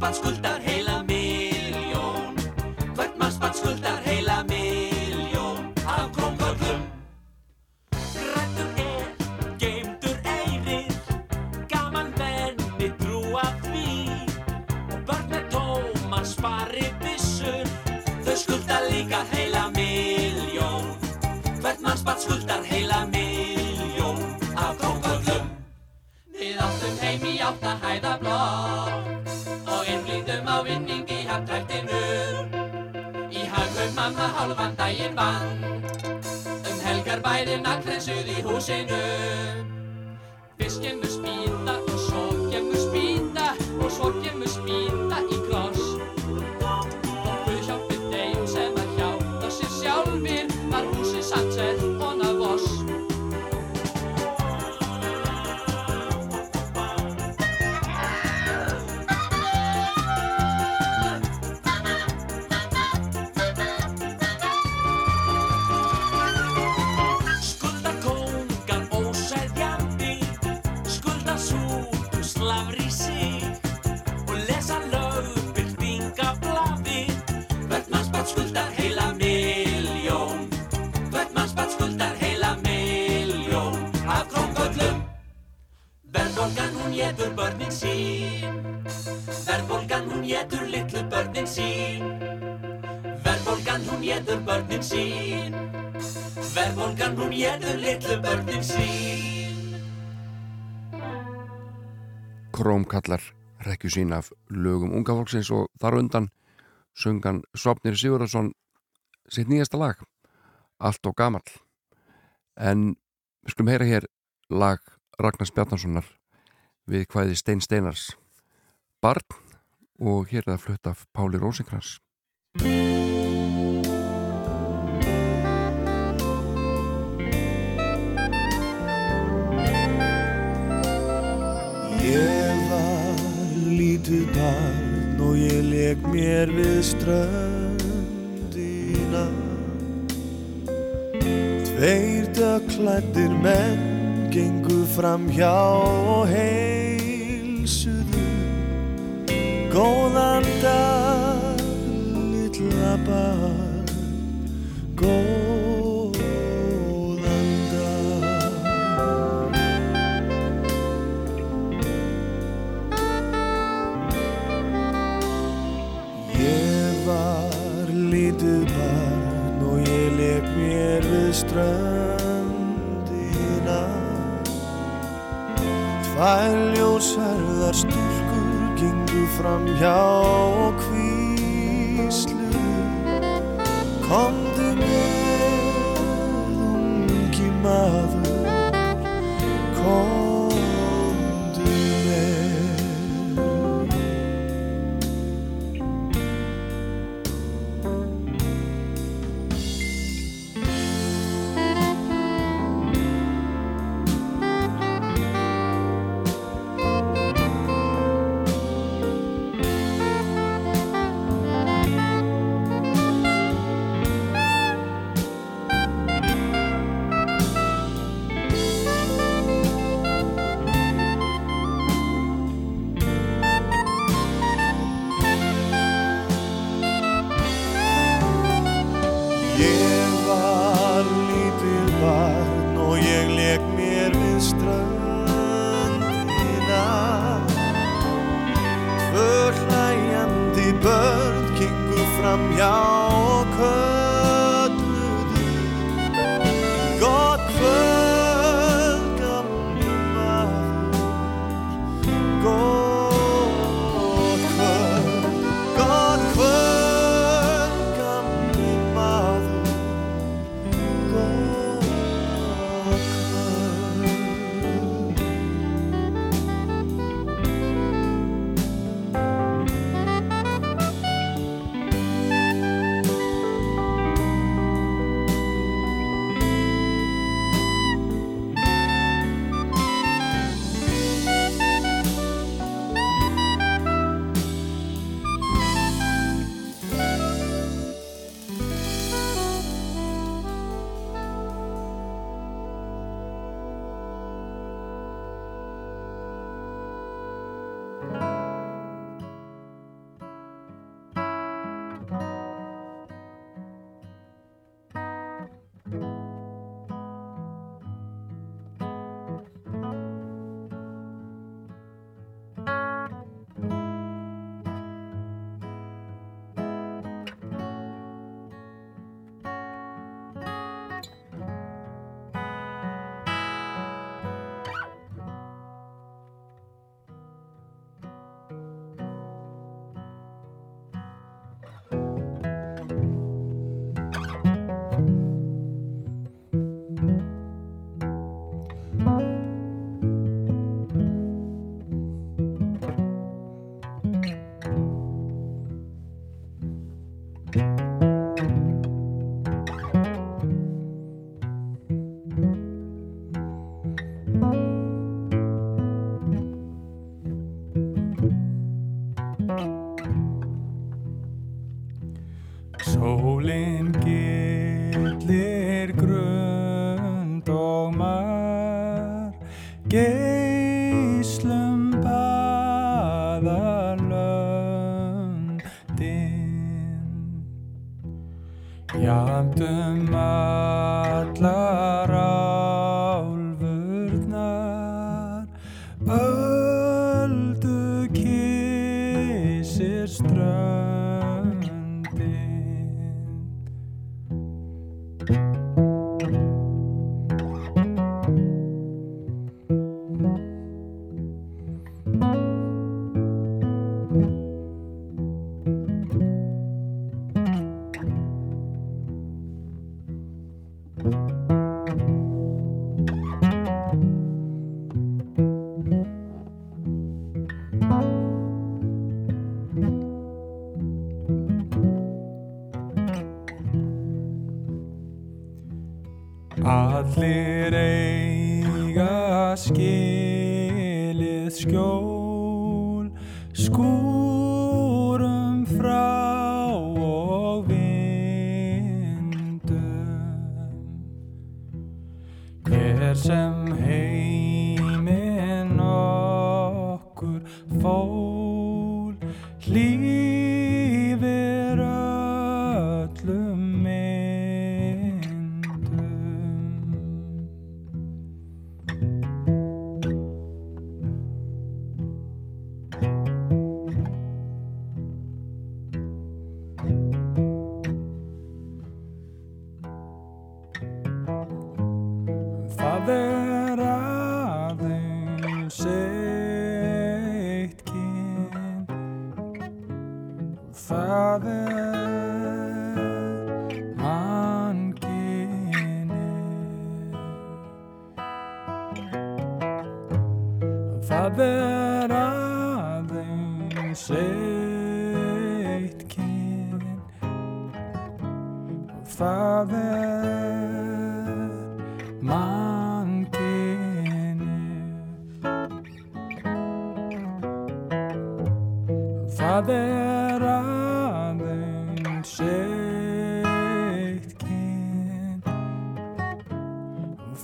mannspann skuldar heila miljón Hvert mannspann skuldar heila miljón Af krónkörlum Rættur er, geimdur eyrir. Gaman venni trúa því. Og börn með tómar spari byssur. Þau skulda líka heila miljón Hvert mannsbarn skuldar heila miljón Af krókvöldum Við áttum heim í átta hæða blokk. Og einblíðum á vinning í hafntræktinu Í hagum mamma hálfan daginn vann Um helgar bæri naglrensuð í húsinu. Kemur spýta hún getur börnin sín. Verðbólgan hún getur litlu börnin sín. Verðbólgan hún getur börnin sín. Verðbólgan hún getur litlu börnin sín.
Króm kallar rekju sín af lögum unga fólksins og þar undan sungan Svapnir Sigurðarsson sitt nýjasta lag Allt og gamall. En við skulum heyra hér lag Ragnars Bjarnarssonar við hvaði Stein Steinars Barn og hér er það flutt af Páli Rósinkrans.
Ég var lítið barn og ég leik mér við ströndina. Tveir dökklættir menn gengu fram hjá og heilsuðu Góðan dag, litla barn, góðan dag. Ég var lítið barn og ég leik mér við ströndina. Tvær ljósarðar gengu fram hjá og hvíslu. Komdu með ungi maður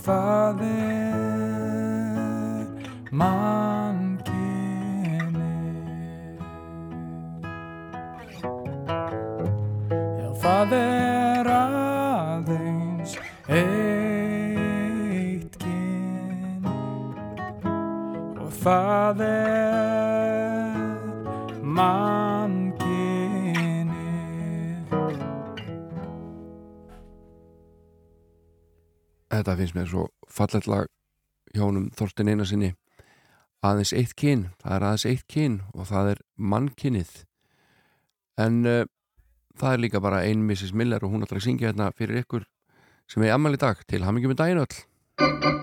Það er mannkyni Já, það
finnst mér svo fallet lag hjónum Þorsten Einarsinni aðeins eitt kyn, það er aðeins eitt kyn og það er mannkynnið en uh, það er líka bara ein Mrs. Miller og hún ætlar að syngja hérna fyrir ykkur sem er ammali dag. Til hamingjum með daginn öll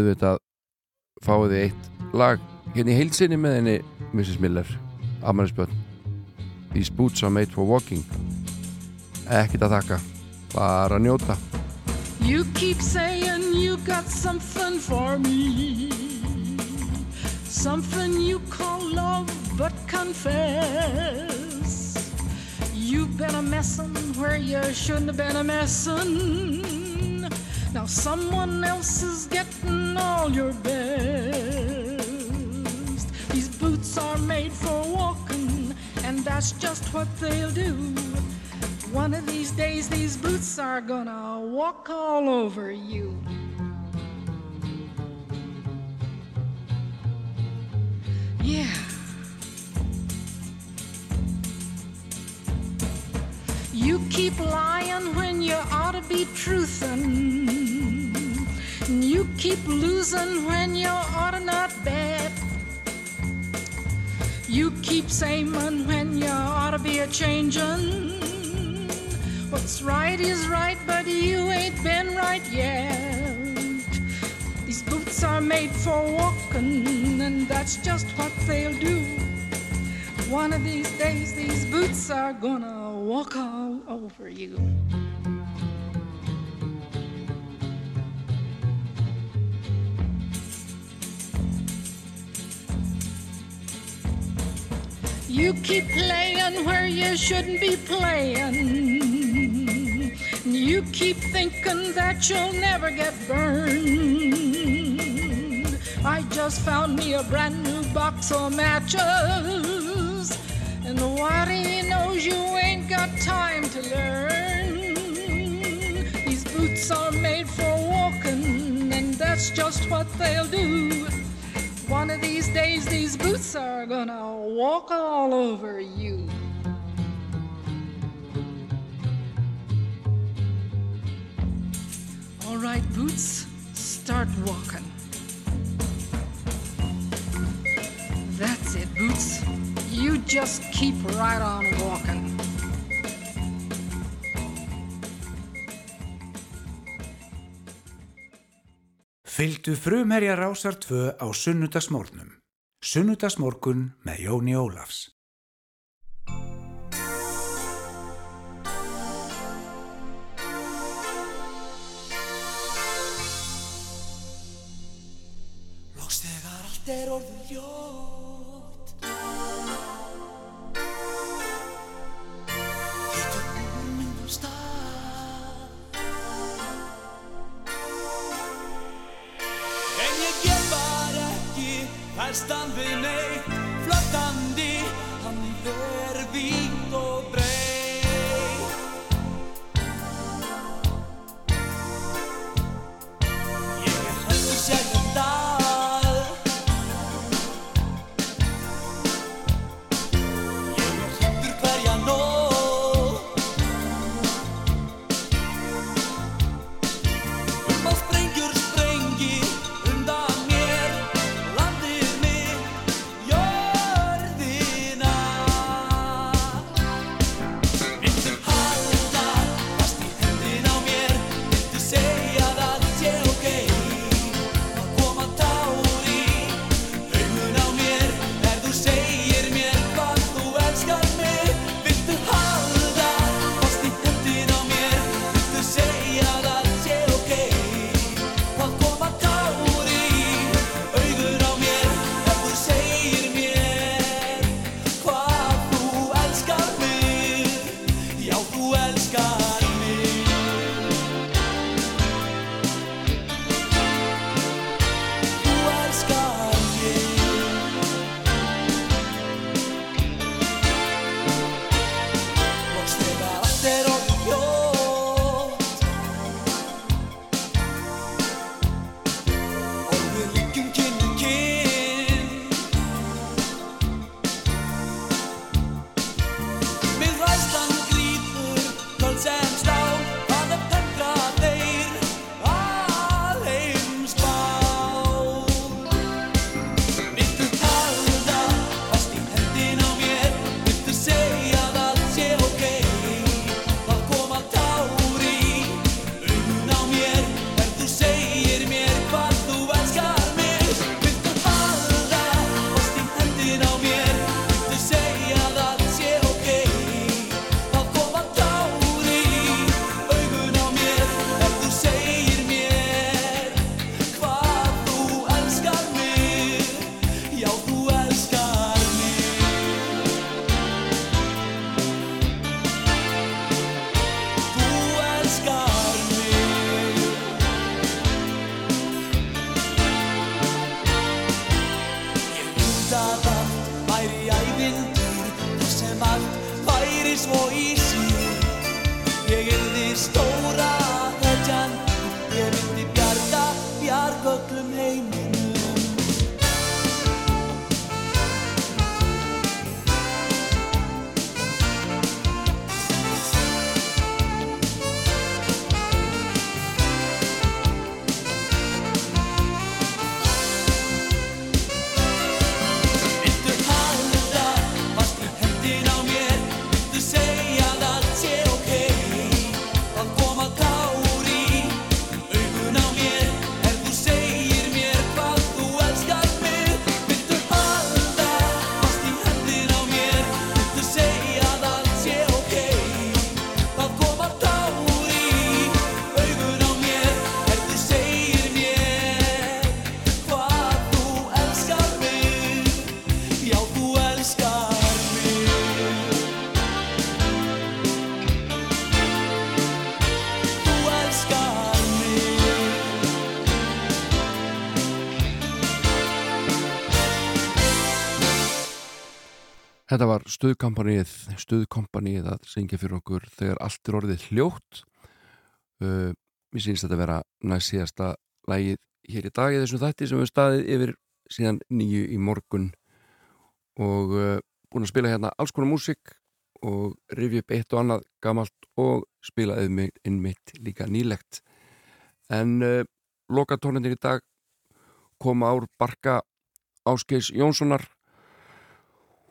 auðvitað fáið þið eitt lag hérna í heilsinni með henni Mrs. Miller, Amarisbjörn These boots are made for walking ekkert að þakka bara að njóta
You keep saying you got something for me. Something you call love, but confess. You've been a messin' where you shouldn't have been a messin'. Now someone else is getting all your best. These boots are made for walking, and that's just what they'll do. One of these days, these boots are gonna walk all over you. Yeah. You keep lying when you ought to be truthin'. You keep losing when you ought to not bet. You keep saying when you ought to be a changin'. What's right is right, but you ain't been right yet. These boots are made for walking, and that's just what they'll do. One of these days, these boots are gonna walk over you. You keep playing where you shouldn't be playing. You keep thinking that you'll never get burned. I just found me a brand new box of matches. And what he knows you got time to learn. These boots are made for walking, and that's just what they'll do. One of these days, these boots are gonna walk all over you. All right, boots, start walking. That's it, boots. You just keep right on walking.
Fylgdu frumherja rásar tvö á sunnudagsmórnum. Sunnudagsmórkun með Jóni Ólafs.
Lóks þegar allt er orðið
están de stuðkampanið stuðkampanið að syngja fyrir okkur þegar allt er orðið hljótt. Uh,
mér syns þetta að vera næst síðasta lægið hér í dag í þessum þætti sem við staðið yfir síðan nýju í morgun. Og uh, búin að spila hérna alls konar músik og rifja upp eitt og annað gamalt og spilaðið inn mitt líka nýlegt. En uh, lokatónundir í dag koma ár barka Áskeis Jónssonar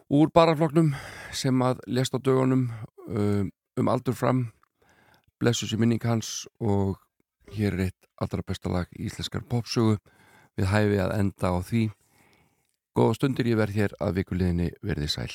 úr barafloknum sem að lest á dögunum um, um aldur fram. Blessus í minning hans og hér er eitt allra besta lag í íslenskar popsugu við hæfi að enda á því. Góða stundir ég verð hér að vikuleginni verði sæl